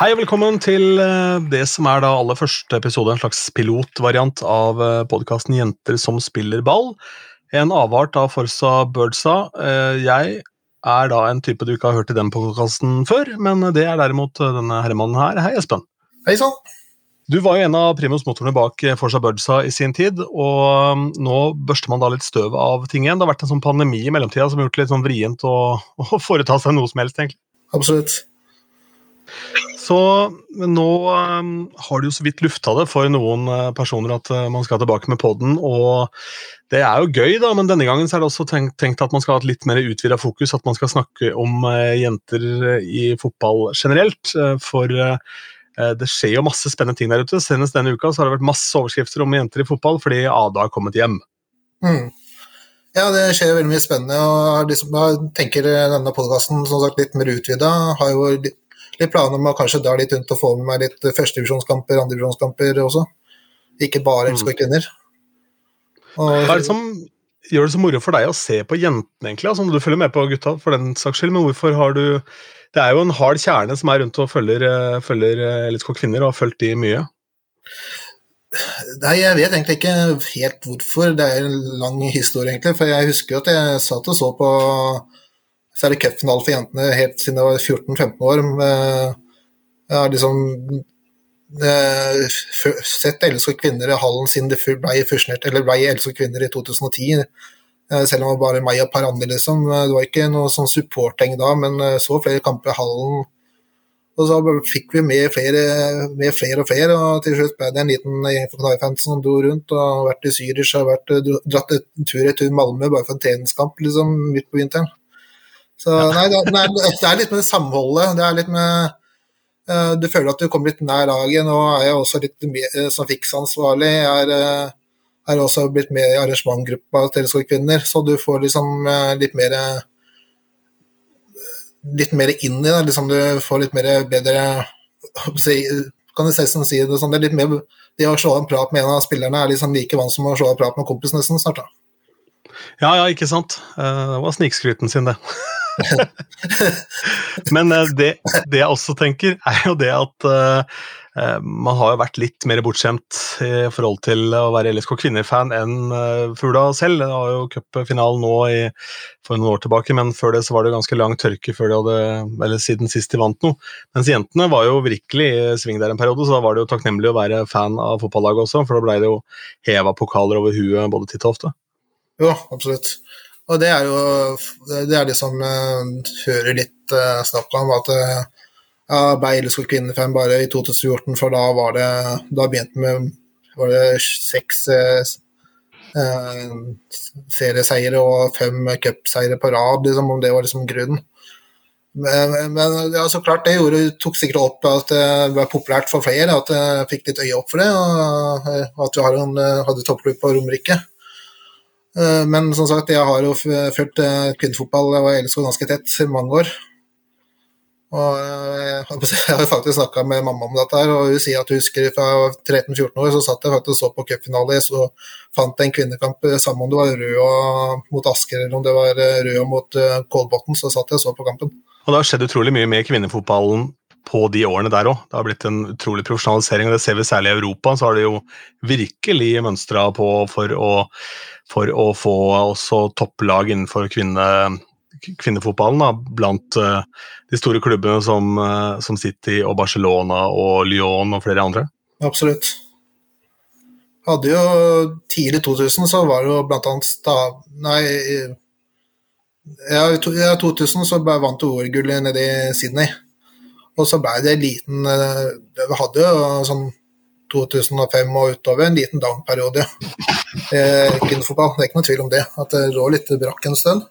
Hei og velkommen til eh, det som er da aller første episode, en slags pilotvariant av podkasten Jenter som spiller ball. En avart av Forsa Birdsa. Eh, jeg er da en type du ikke har hørt i den podkasten før, men det er derimot denne herremannen her. Hei, Espen. Hei sann. Du var jo en av primusmotorene bak Forsa Birdsa i sin tid, og um, nå børster man da litt støv av ting igjen. Det har vært en sånn pandemi i mellomtida som har gjort det litt sånn vrient å, å foreta seg noe som helst, egentlig. Absolutt. Så nå um, har du jo så vidt lufta det for noen uh, personer at uh, man skal tilbake med poden, og det er jo gøy, da, men denne gangen så er det også tenkt, tenkt at man skal ha et litt mer utvida fokus, at man skal snakke om uh, jenter i fotball generelt. for Eh, det skjer jo masse spennende ting der ute. Senest denne uka så har det vært masse overskrifter om jenter i fotball fordi Ada har kommet hjem. Mm. Ja, det skjer veldig mye spennende. og liksom, Jeg tenker denne podkasten litt mer utvida. Har jo litt, planer om å kanskje dra litt rundt og få med meg litt førstedivisjonskamper, andredivisjonskamper også. Ikke bare elsker mm. kvinner. Og, Hva er det som gjør det så moro for deg å se på jentene, egentlig? Altså, du følger med på gutta for den saks skyld, men hvorfor har du det er jo en hard kjerne som er rundt og følger, eh, følger eh, LSK kvinner, og har fulgt de mye. Nei, jeg vet egentlig ikke helt hvorfor. Det er en lang historie, egentlig. For jeg husker jo at jeg satt og så på særlig cupfinale for jentene helt siden jeg var 14-15 år. Jeg har liksom sett LSK kvinner i hallen siden det ble ble LSK kvinner i 2010. Eh, selv om det var bare meg og par andre, liksom. Eh, det var ikke noe sånn supporting da, men eh, så flere kamper i hallen. Og så fikk vi med flere, med flere og flere, og til slutt ble det en liten gjeng for Knarfansen som dro rundt og vært i Zürich og vært, dratt en tur i tur Malmö bare for en treningskamp liksom, midt på vinteren. Så nei, det, er, litt med det samholdet. Det er litt med Du føler at du kommer litt nær laget. Nå er jeg også litt mer som fiksansvarlig. Jeg er er også blitt med i arrangementgruppa Teleskog kvinner, så du får liksom eh, litt mer litt mer inn i det. Liksom du får litt mer bedre Kan du se som si det sånn, det er litt mer det å slå en prat med en av spillerne er liksom like vant som å slå en prat med kompisen nesten snart. da. Ja, ja, ikke sant. Eh, det var snikskryten sin, det. Men eh, det, det, jeg også tenker, er jo det at uh, man har jo vært litt mer bortskjemt i forhold til å være LSK kvinner-fan enn uh, Fugla selv. Det var jo cupfinalen nå i, for noen år tilbake, men før det så var det ganske lang tørke før de hadde, eller siden sist de vant noe. Mens jentene var jo virkelig i sving der en periode, så da var det jo takknemlig å være fan av fotballaget også, for da ble det jo heva pokaler over huet både titt og ofte. Ja, absolutt. Og det er jo det er det som uh, hører litt uh, snakk om, at uh, ja, ble LSK kvinnefan bare i 2014, for da var det Da begynte med var det seks eh, eh, serieseiere og fem cupseire på rad, liksom, om det var liksom grunnen. Men, men ja, så klart, det gjorde, tok sikkert opp at det var populært for flere, at jeg fikk litt øye opp for det, og at vi en, hadde toppklubb på Romerike. Eh, men som sagt, jeg har jo fulgt eh, kvinnefotball og LSK ganske tett i mange år. Og eh, jeg har faktisk snakka med mamma om dette, her, og hun sier at hun husker fra 13-14 år så satt jeg faktisk og så på cupfinale, så fant en kvinnekamp, sammen samme om det var Røa mot Asker eller om det var rød mot Kolbotn, så satt jeg og så på kampen. Og Det har skjedd utrolig mye med kvinnefotballen på de årene der òg. Det har blitt en utrolig profesjonalisering, og det ser vi særlig i Europa. Så har det jo virkelig mønstra på for å, for å få også topplag innenfor kvinne kvinnefotballen da, blant uh, de store klubbene som, uh, som, City og Barcelona og Lyon og flere andre? Absolutt. Hadde jo Tidlig 2000 så var det jo blant annet stav... Nei, ja, i 2000 så vant du OL-gullet nede i Sydney. Og så ble det en liten eh, Vi hadde jo sånn 2005 og utover en liten down-periode kvinnefotball. Det er ikke noe tvil om det. At det lå litt brakk en stund.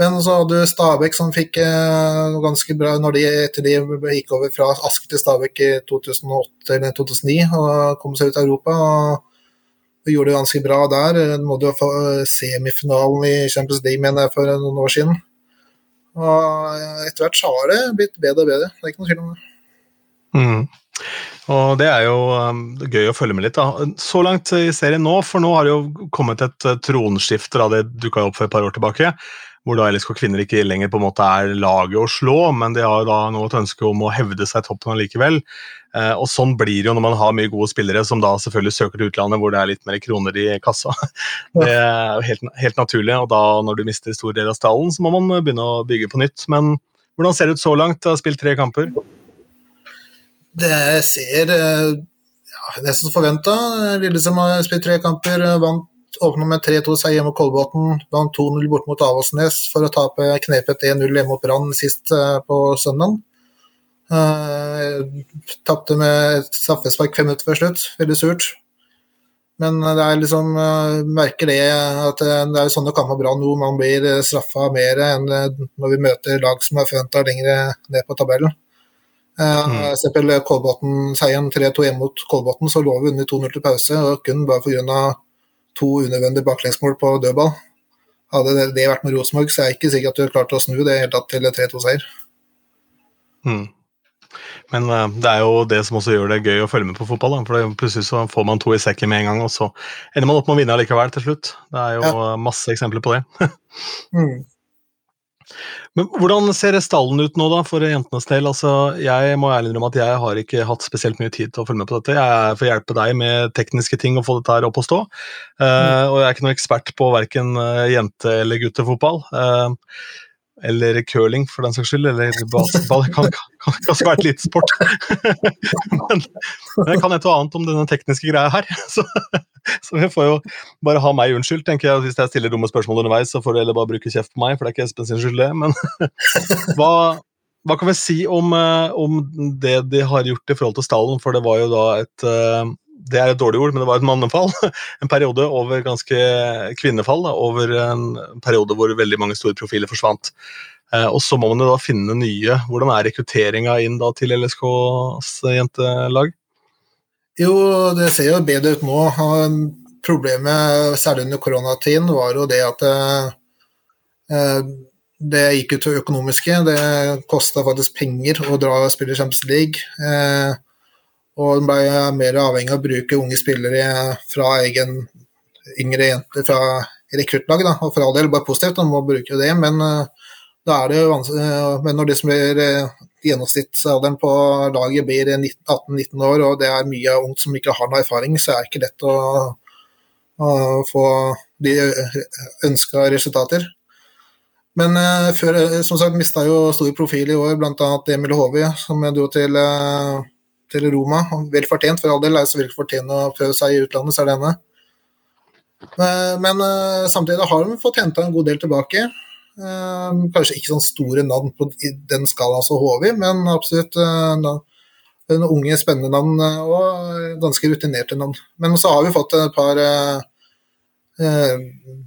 Men så hadde du Stabæk som fikk eh, ganske bra når de etter de gikk over fra Ask til Stabæk i 2008 eller 2009 og kom seg ut av Europa. og Gjorde det ganske bra der. Nådde jo få semifinalen i Champions League mener jeg, for noen år siden. Og etter hvert så har det blitt bedre og bedre, det er ikke noe tvil om det. Mm. Og det er jo um, gøy å følge med litt. da. Så langt i serien nå, for nå har det jo kommet et uh, tronskifte da det dukka opp for et par år tilbake. Hvor da LSK kvinner ikke lenger på en måte er laget å slå, men de har da nå et ønske om å hevde seg i toppen allikevel. Eh, og sånn blir det jo når man har mye gode spillere som da selvfølgelig søker til utlandet hvor det er litt mer kroner i kassa. Det er jo helt, helt naturlig, og da når du mister stor del av stallen, så må man begynne å bygge på nytt. Men hvordan ser det ut så langt? Du har spilt tre kamper. Det ser eh, ja, nesten som forventa. Lillestrøm har spilt tre kamper, vant åpna med 3-2-seier hjemme mot Kolbotn, vant 2-0 bort mot Avaldsnes for å tape knepet 1-0 hjemme mot Brann sist uh, på søndag. Uh, Tapte med et straffespark fem minutter før slutt, veldig surt. Men det er liksom uh, merker det at det er sånne kamper bra nå, man blir straffa mer enn når vi møter lag som er forventa lenger ned på tabellen. Mm. Kolbotn-seieren 3-2 hjemme mot Kolbotn, så lå vi under 2-0 til pause, og kun bare pga. to unødvendige baklengsmål på dødball. Hadde det, vært med Rosenborg, så er jeg ikke sikker at du har klart å snu det helt til 3-2-seier. Mm. Men uh, det er jo det som også gjør det gøy å følge med på fotball. Da. for Plutselig så får man to i sekken med en gang, og så ender man opp med å vinne likevel til slutt. Det er jo ja. masse eksempler på det. mm. Men Hvordan ser stallen ut nå da, for jentenes del? Altså, jeg må ærlig innrømme at jeg har ikke hatt spesielt mye tid til å følge med på dette. Jeg får hjelpe deg med tekniske ting og få dette her opp å stå. Uh, mm. Og jeg er ikke noen ekspert på verken uh, jente- eller guttefotball. Uh, eller curling, for den saks skyld. Eller basketball. Det kan, kan, kan også være et lite sport. men, men, jeg kan et og annet om denne tekniske greia her. Så, så vi får jo bare ha meg unnskyldt, tenker jeg. Hvis jeg stiller dumme spørsmål underveis, så får du heller bare bruke kjeft på meg, for det er ikke Espen sin skyld, det. Men hva, hva, kan vi si om, eh, om, det de har gjort i forhold til stallen? For det var jo da et eh, det er et dårlig ord, men det var et mannefall. En periode over ganske kvinnefall. Da, over en periode hvor veldig mange store profiler forsvant. Eh, og så må man jo da finne nye. Hvordan er rekrutteringa inn da til LSKs jentelag? Jo, det ser jo bedre ut nå. Problemet, særlig under koronatiden, var jo det at eh, det gikk ut til økonomiske. Det kosta faktisk penger å dra og spille Champions League. Eh, og ble mer avhengig av å bruke unge spillere fra egen yngre jenter fra rekruttlaget. Og for all del bare positivt, man må bruke det, men uh, da er det. Uh, men når det som blir uh, gjennomsnittsalderen på laget blir 18-19 år, og det er mye ungt som ikke har noe erfaring, så er det ikke lett å, å få de ønska resultater. Men før, som sagt mista jo stor profil i år, bl.a. Emil Håvi, som dro til til Roma. Vel fortjent, for all del. Er så vel fortjent å prøve seg i utlandet, så er det henne. Eh, men uh, samtidig har de fått henta en god del tilbake. Uh, kanskje ikke sånn store navn på den skalaen som HV, men absolutt en unge, spennende navn og ganske rutinerte navn. Men så har vi fått et par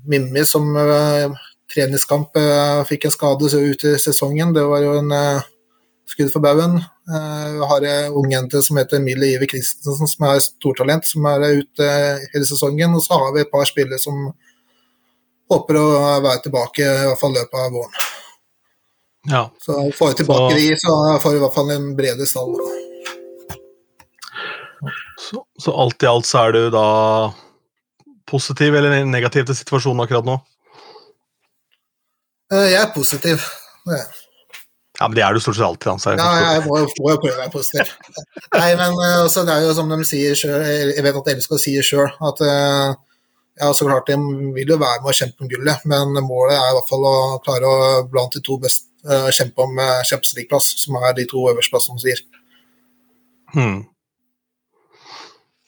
Mimmi som treningskamp fikk en skade så ut i sesongen. Det var jo en skudd for baugen. Vi har en ung jente som heter Mille Iver Christensen, som er stortalent, som er ute hele sesongen. Og så har vi et par spillere som håper å være tilbake i hvert fall løpet av våren. Ja. Så får vi tilbake så... de, så får vi i hvert fall en bredere stall. Så, så, alt i alt så er du da positiv eller negativ til situasjonen akkurat nå? Uh, jeg er positiv. Det er. Ja, men det er du stort sett alltid. Altså. Ja, jeg må jo prøve å være positiv. Nei, men altså, det er jo som de sier sjøl, jeg vet at dere skal si sjøl, at uh, ja, så klart de vil jo være med å kjempe om gullet, men målet er i hvert fall å klare å blant de to best uh, kjempe om Champions League-plass, som er de to øverste plassene, som sier. Hmm.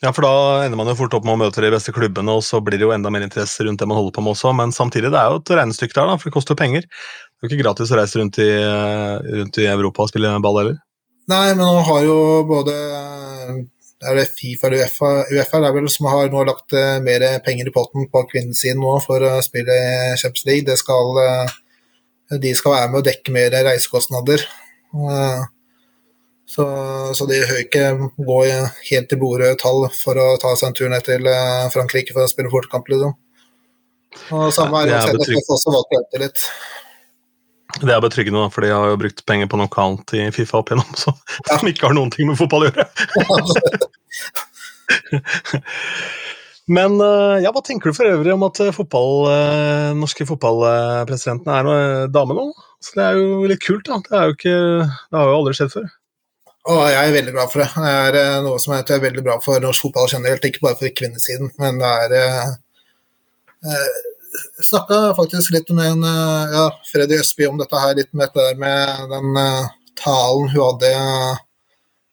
Ja, for da ender man jo fort opp med å møte de beste klubbene, og så blir det jo enda mer interesse rundt det man holder på med også, men samtidig, det er jo et regnestykke der, da, for det koster jo penger. Det er ikke gratis å reise rundt i, rundt i Europa og spille ball heller? Nei, men nå har jo både er det Fifa eller UEFA, UEFA er vel som har nå lagt uh, mer penger i potten på kvinnesiden nå for å spille Champions League. Det skal, uh, de skal være med å dekke mer reisekostnader. Uh, så, så de hører ikke gå helt til bordet tall for å ta seg en tur ned til Frankrike for å spille fotkamp. Liksom. Og samme er det, det er også valgt å litt. Det er betryggende, for de har jo brukt penger på noe annet i Fifa opp igjennom, så, Ja. som ikke har noen ting med fotball å gjøre. Men eh, ja, hva tenker du for øvrig om at eh, fotball, eh, norske fotballpresidenten er noe dame nå? Så det er jo litt kult, da. Det, ikke, det har jo aldri skjedd før. Og jeg er veldig glad for det. Det er noe som jeg tror er veldig bra for norsk fotball generelt, ikke bare for kvinnesiden, men det er eh, Jeg snakka faktisk litt med en, eh, ja, Freddy Østby om dette her, litt med dette der med den uh, talen hun hadde,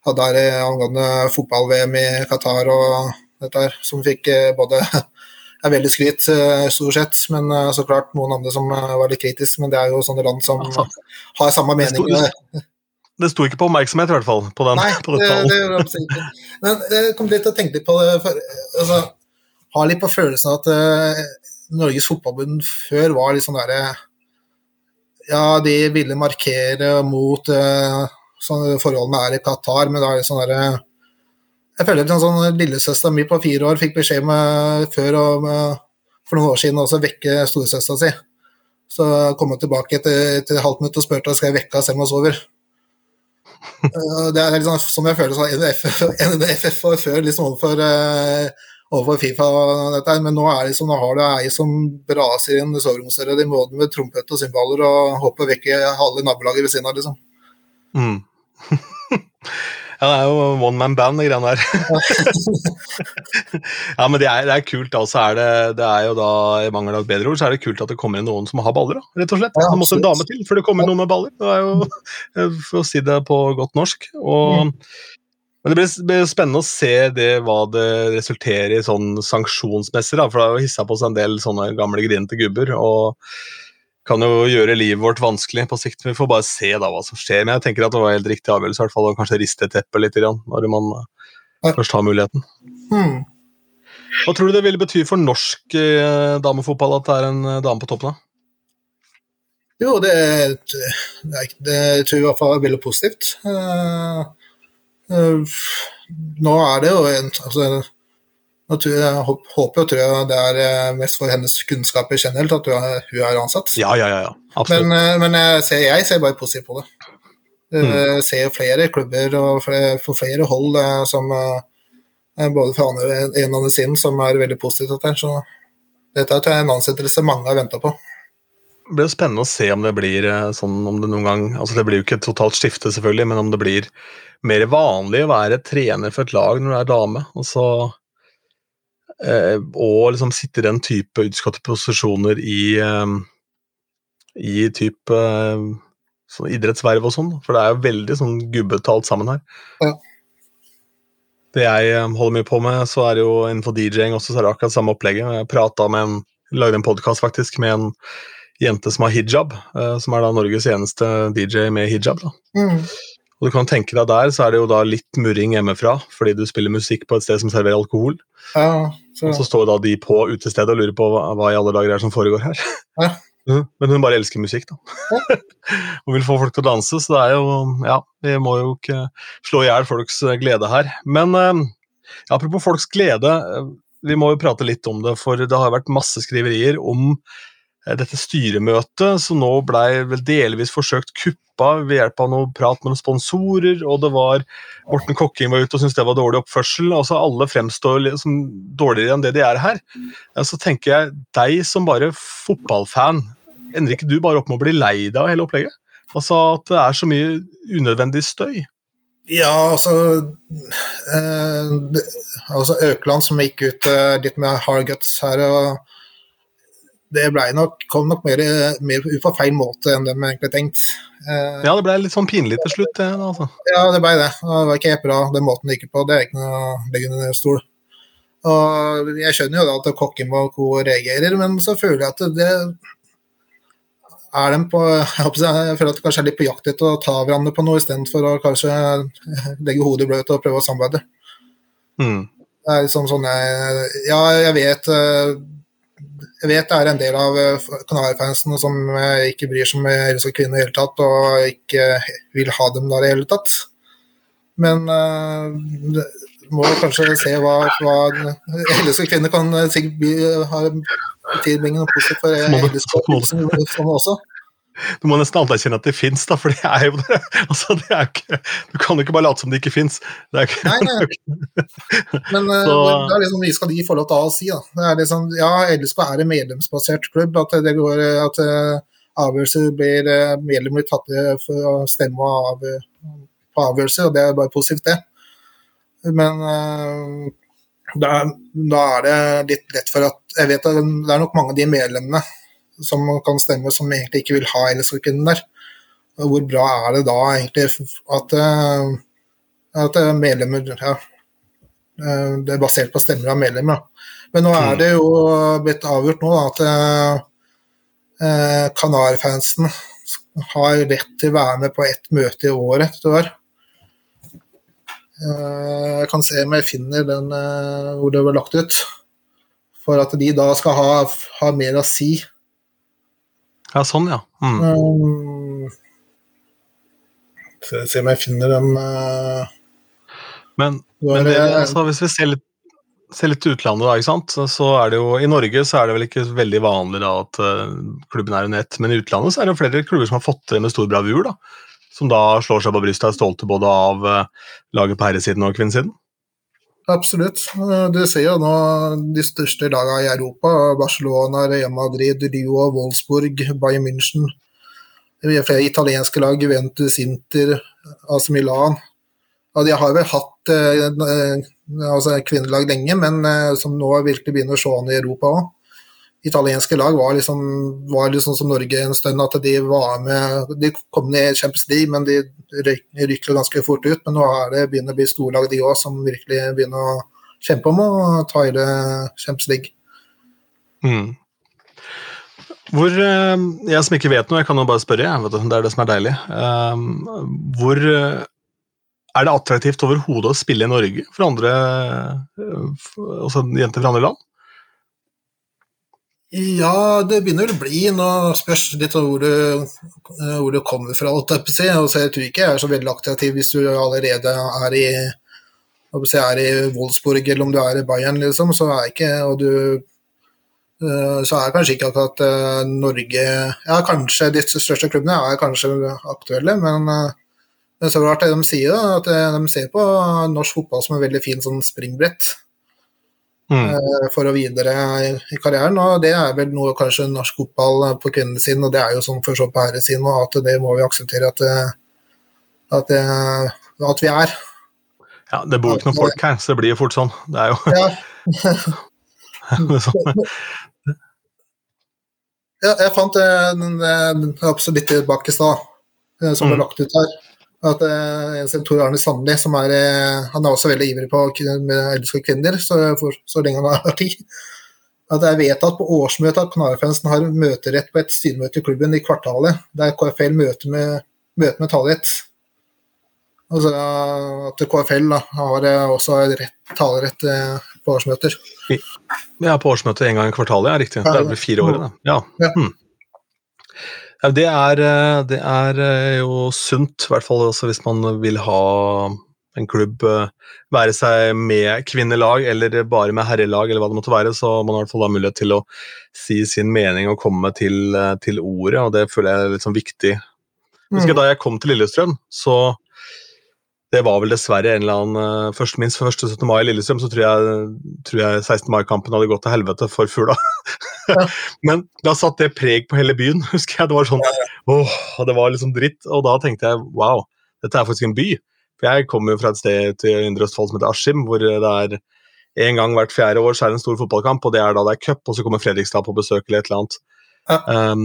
hadde her i angående fotball-VM i Qatar og dette her, som fikk uh, både er veldig skryt, eh, stort sett, men eh, så klart noen andre som eh, var litt kritiske. Men det er jo sånne land som Altså, har samme det sto- mening. Det sto ikke på oppmerksomhet, i hvert fall, på den, Nei, på det, det gjør det ikke. Men jeg kom litt til å tenke litt på det for, altså, Har litt på følelsen at eh, Norges Fotballbund før var litt sånn derre Ja, de ville markere mot uh, sånne forholdene er i Qatar, men da er det sånn derre Jeg føler at en sånn lillesøstera mi på fire år fikk beskjed med, før om, eh, for noen år siden også vekke storesøstera si. Så kom hun tilbake etter, et halvt minutt og spurte om jeg vekke henne selv om hun sover. Eh, Det er liksom som jeg føler sånn NFF, var før liksom overfor, eh, overfor Fifa dette, men nå er det sånn, nå har du ei som braser inn soveromsdøra di både med trompet og cymbaler og håper vekk i halve nabolaget ved siden av, liksom. Mm. ja, det er jo one man band, de greiene der. ja, men det er, det er kult. Altså, er det, det er jo da, I mangel av et bedre ord, så er det kult at det kommer inn noen som har baller, da, rett og slett. Ja, det måtte en dame til før det kom inn noen med baller. Det er jo, For å si det på godt norsk. Og, Men det blir, spennende å se det, hva det resulterer i sånn sanksjonsmessig. da, For det har jo hissa på seg en del sånne gamle grinete gubber. og kan jo gjøre livet vårt vanskelig på sikt. Vi får bare se da hva som skjer. Men jeg tenker at det var helt riktig avgjørelse i hvert fall, å kanskje riste teppet litt grann, når man først har muligheten. Hmm. Hva tror du det ville bety for norsk eh, damefotball at det er en eh, dame på toppen? da? Jo, det, det, det tror jeg i hvert fall veldig positivt. Eh, nå er det jo en altså, jeg, jeg håper og tror jeg det er eh, mest for hennes kunnskaper generelt at hun er, ansatt. Ja, ja, ja. ja. Absolutt. Men, eh, men jeg, ser, jeg ser bare positivt på det. Jeg ser flere klubber og flere, for flere hold eh, som eh, både fra andre, en og andre siden som er veldig positive til dette. Så dette er en ansettelse mange har venta på. Det blir jo spennende å se om det blir eh, sånn om det noen gang altså Det blir jo ikke et totalt skifte, selvfølgelig, men om det blir mer vanlig å være trener for et lag når du er dame. Og så eh, og liksom sitte i den type utskåtte posisjoner i eh, i type eh, sånn idrettsverv og sånn. For det er jo veldig sånn gubbete alt sammen her. Ja. Det jeg eh, holder mye på med, så er det jo innenfor DJ-ing også, så er det akkurat samme opplegget. Jeg prata med en lagde en podkast faktisk med en jente som har hijab, eh, som er da Norges eneste DJ med hijab. da. Mm. Og du kan tenke deg Der så er det jo da litt murring hjemmefra, fordi du spiller musikk på et sted som serverer alkohol. Ja, så, Og så står da de på utestedet og lurer på hva, hva i alle dager er som foregår her. Ja. Mhm, Men hun bare elsker musikk, da. og vil få folk til å danse, så det er jo Ja, vi må jo ikke slå i hjel folks eh, glede her. Men ja, apropos folks glede, eh, vi må jo prate litt om det, for det har vært masse skriverier om eh, dette styremøtet, som nå blei vel delvis forsøkt kuppa ved hjelp av noe prat med noen sponsorer, og det var Morten Kokking var ute og syntes det var dårlig oppførsel. altså Alle fremstår liksom dårligere enn det de er her. Så tenker jeg, deg som bare fotballfan, ender ikke du bare opp med å bli lei deg av hele opplegget? Altså At det er så mye unødvendig støy. ja altså, eh, altså Økeland som gikk ut eh, litt med hard guts her, og det nok, kom nok mer, mer ut på feil måte enn de egentlig tenkte. Eh, Ja, det ble litt sånn pinlig til slutt. det, altså. Ja, det ble det. Det var ikke helt bra, den måten det gikk på. Det er ikke noe å legge under stol. Og jeg skjønner jo da at kokken og co. reagerer, men så føler jeg at det er dem på jeg føler at de kanskje er litt på jakt etter å ta hverandre på noe, istedenfor å kanskje legge hodet bløt og prøve å samarbeide. Mm. Det er liksom sånn jeg, Ja, jeg vet eh, Jeg vet det er en del av eh, Kanarifansen som eh, ikke bryr seg om elska kvinner i det hele tatt, og ikke vil ha dem der i det hele tatt. Men uh, må kanskje se hva, hva elska kvinner kan eh, sikkert bli, ha tilbringe noe positivt for det. sånn også. Du må nesten anerkjenne at de fins, for det er jo det. Altså, det er ikke, du kan jo ikke bare late som de ikke fins. Nei, nei. Men uh, det er liksom, vi skal de få lov til å si, da. Det er liksom, ja, LSK er en medlemsbasert klubb. At det går at uh, avgjørelser blir uh, medlemmer blir tatt for å stemme av, på avgjørelser, og det er bare positivt, det. Men da, da, er det litt lett for at Jeg vet at det er nok mange av de medlemmene som kan stemme, som egentlig ikke vil ha LSK-kvinnen der. Hvor bra er det da egentlig at, eh, at medlemmer ja, eh, Det er basert på stemmer av medlemmer. Men nå er mm. det jo blitt avgjort nå at eh, Kanarfansen har rett til å være med på ett møte i året et år. Jeg kan se om jeg finner den hvor det var lagt ut. For at de da skal ha, ha mer å si ja, sånn, ja. Mm. Um, se, se om jeg finner den uh, Men, men det, altså, hvis vi ser litt, ser litt utlandet, da, ikke sant? så er det jo I Norge så er det vel ikke veldig vanlig da, at uh, klubben er under ett, men i utlandet så er det flere klubber som har fått det med stor bravur. da, Som da slår seg på brystet og er stolte både av uh, laget på herresiden og kvinnesiden. Absolutt. Du ser jo nå de største lagene i Europa. Barcelona, Real Madrid, Rio, Wolfsburg, Bayern München. Flere italienske lag, Juventus, Inter, AC Milan. Ja, de har vel hatt eh, altså kvinnelag lenge, men eh, som nå virkelig begynner å se an i Europa òg italienske lag var liksom, var liksom som Norge en stund, at de var med De kom ned i Champions League, men de rykker ganske fort ut. Men nå er det begynner å bli storlag, de òg, som virkelig begynner å kjempe om å ta i det Champions League. Mm. Hvor, eh, Jeg som ikke vet noe, jeg kan jo bare spørre, jeg, det er det som er deilig. Um, hvor eh, er det attraktivt overhodet å spille i Norge for andre, altså jenter fra andre land? Ja, det begynner vel å bli. Nå spørs litt hvor det, eh, hvor du kommer fra. Så jeg tror ikke jeg er så veldig aktiv hvis du allerede er i, er i Wolfsburg eller om du er i Bayern, liksom. Så er, ikke, du, eh, så er kanskje ikke akkurat eh, Norge Ja, kanskje de største klubbene er kanskje aktuelle, men, men så rart det de sier, at de ser på norsk fotball som en veldig fin sånn springbrett mm. Eh, for å videre i karrieren. og Det er vel noe kanskje norsk fotball på kvinnesiden, side, og det er jo sånn for så på herresiden, og at det må vi akseptere at, at, at vi er. Ja, det bor ikke noen folk her, så det blir jo fort sånn. Det er jo ja. ja, jeg fant en absolutt bak i stad, eh, som ble mm. lagt ut her. At uh, Tor Arne Sandli, som er, uh, han er også veldig ivrig på med kvinner, så, for, så lenge han har tid. At det er vedtatt på årsmøtet at Kanarifansen har møterett på et styremøte i klubben i kvartalet, der KFL møter med, møter med talerett. Altså at KFL da, har uh, også rett, talerett på årsmøter. Ja, på årsmøtet en gang i kvartalet, ja, riktig. Det er vel fire år, da. Ja. ja. Hmm. Ja, det er, eh, det er, eh, jo sunt, i hvert fall hvis man vil ha en klubb, eh, være seg med kvinnelag eller bare med herrelag, eller hva det måtte være, så man har i hvert fall mulighet til å si sin mening og komme til, til ordet, og det føler jeg er litt sånn viktig. Husker jeg Da jeg kom til Lillestrøm, så det var vel dessverre en eller annen uh, først, Minst for første 17. mai i Lillestrøm, så tror jeg, tror jeg 16. mai-kampen hadde gått til helvete for fugla. Ja. Men da satt det preg på hele byen, husker jeg. Det var sånn åh, det var liksom dritt. Og da tenkte jeg wow, dette er faktisk en by. For jeg kommer jo fra et sted til Indre Østfold som heter Askim, hvor det er en gang hvert fjerde år så er det en stor fotballkamp, og det er da det er cup, og så kommer Fredrikstad på besøk eller et eller annet. Ja. Um,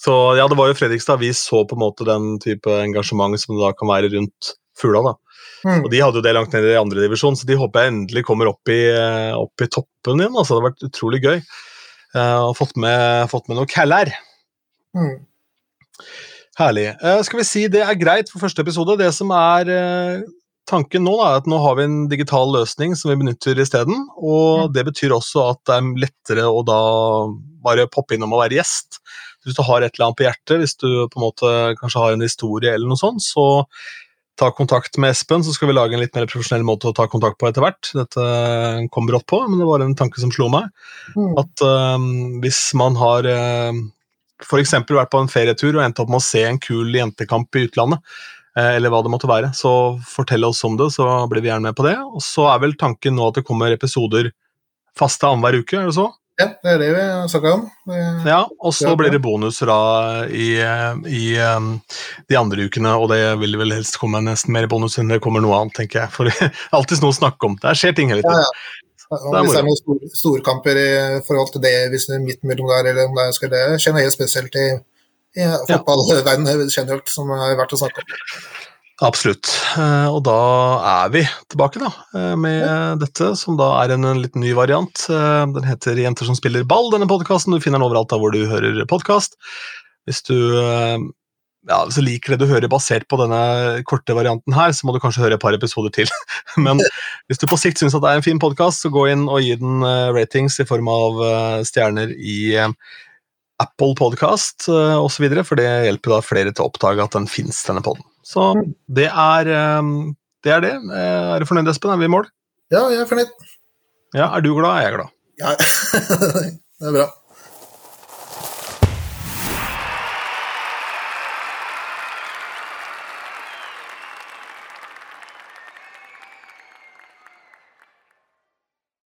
så ja, det var jo Fredrikstad vi så på en måte den type engasjement som det da kan være rundt Fugla. da. Mm. Og De hadde jo det langt ned i andre divisjon, så de håper jeg endelig kommer opp i, opp i toppen igjen. altså Det har vært utrolig gøy. Uh, og fått med, fått med noe caller. Mm. Herlig. Uh, skal vi si det er greit for første episode. Det som er uh, tanken nå, da, er at nå har vi en digital løsning som vi benytter isteden. Og mm. det betyr også at det er lettere å da bare poppe innom og være gjest. Hvis du har et eller annet på hjertet, hvis du på en måte kanskje har en historie eller noe sånt, så ta kontakt med Espen, så skal vi lage en litt mer profesjonell måte å ta kontakt på etter hvert. Dette kom brått på, men det var en tanke som slo meg. Mm. At um, hvis man har uh, f.eks. vært på en ferietur og endt opp med å se en kul jentekamp i utlandet, eh, eller hva det måtte være, så fortell oss om det, så blir vi gjerne med på det. Og så er vel tanken nå at det kommer episoder faste annenhver uke, er det så? Ja, det er det vi snakka om. Ja, og så blir det bonuser da i, i um, de andre ukene, og det vil vel helst komme nesten mer bonus enn det kommer noe annet, tenker jeg. For det er alltid noe å snakke om. Der skjer ting hele tiden. Ja, ja. Om hvis det er noen store, storkamper i forhold til det, hvis det er midt mellom der, eller om det skal det kjenner helt spesielt i, i fotballverdenen generelt, som er verdt å snakke om. Absolutt. Og da er vi tilbake da, med dette, som da er en, en litt ny variant. Den heter 'Jenter som spiller ball', denne podkasten. Du finner den overalt da hvor du hører podkast. Hvis du ja, hvis du liker det du hører basert på denne korte varianten her, så må du kanskje høre et par episoder til. Men hvis du på sikt syns det er en fin podkast, så gå inn og gi den ratings i form av stjerner i Apple Podcast osv., for det hjelper da flere til å oppdage at den fins, denne poden. Så det er, det er det. Er du fornøyd, Espen? Er vi i mål? Ja, jeg er fornøyd. Ja, Er du glad, er jeg glad. Ja, det er bra.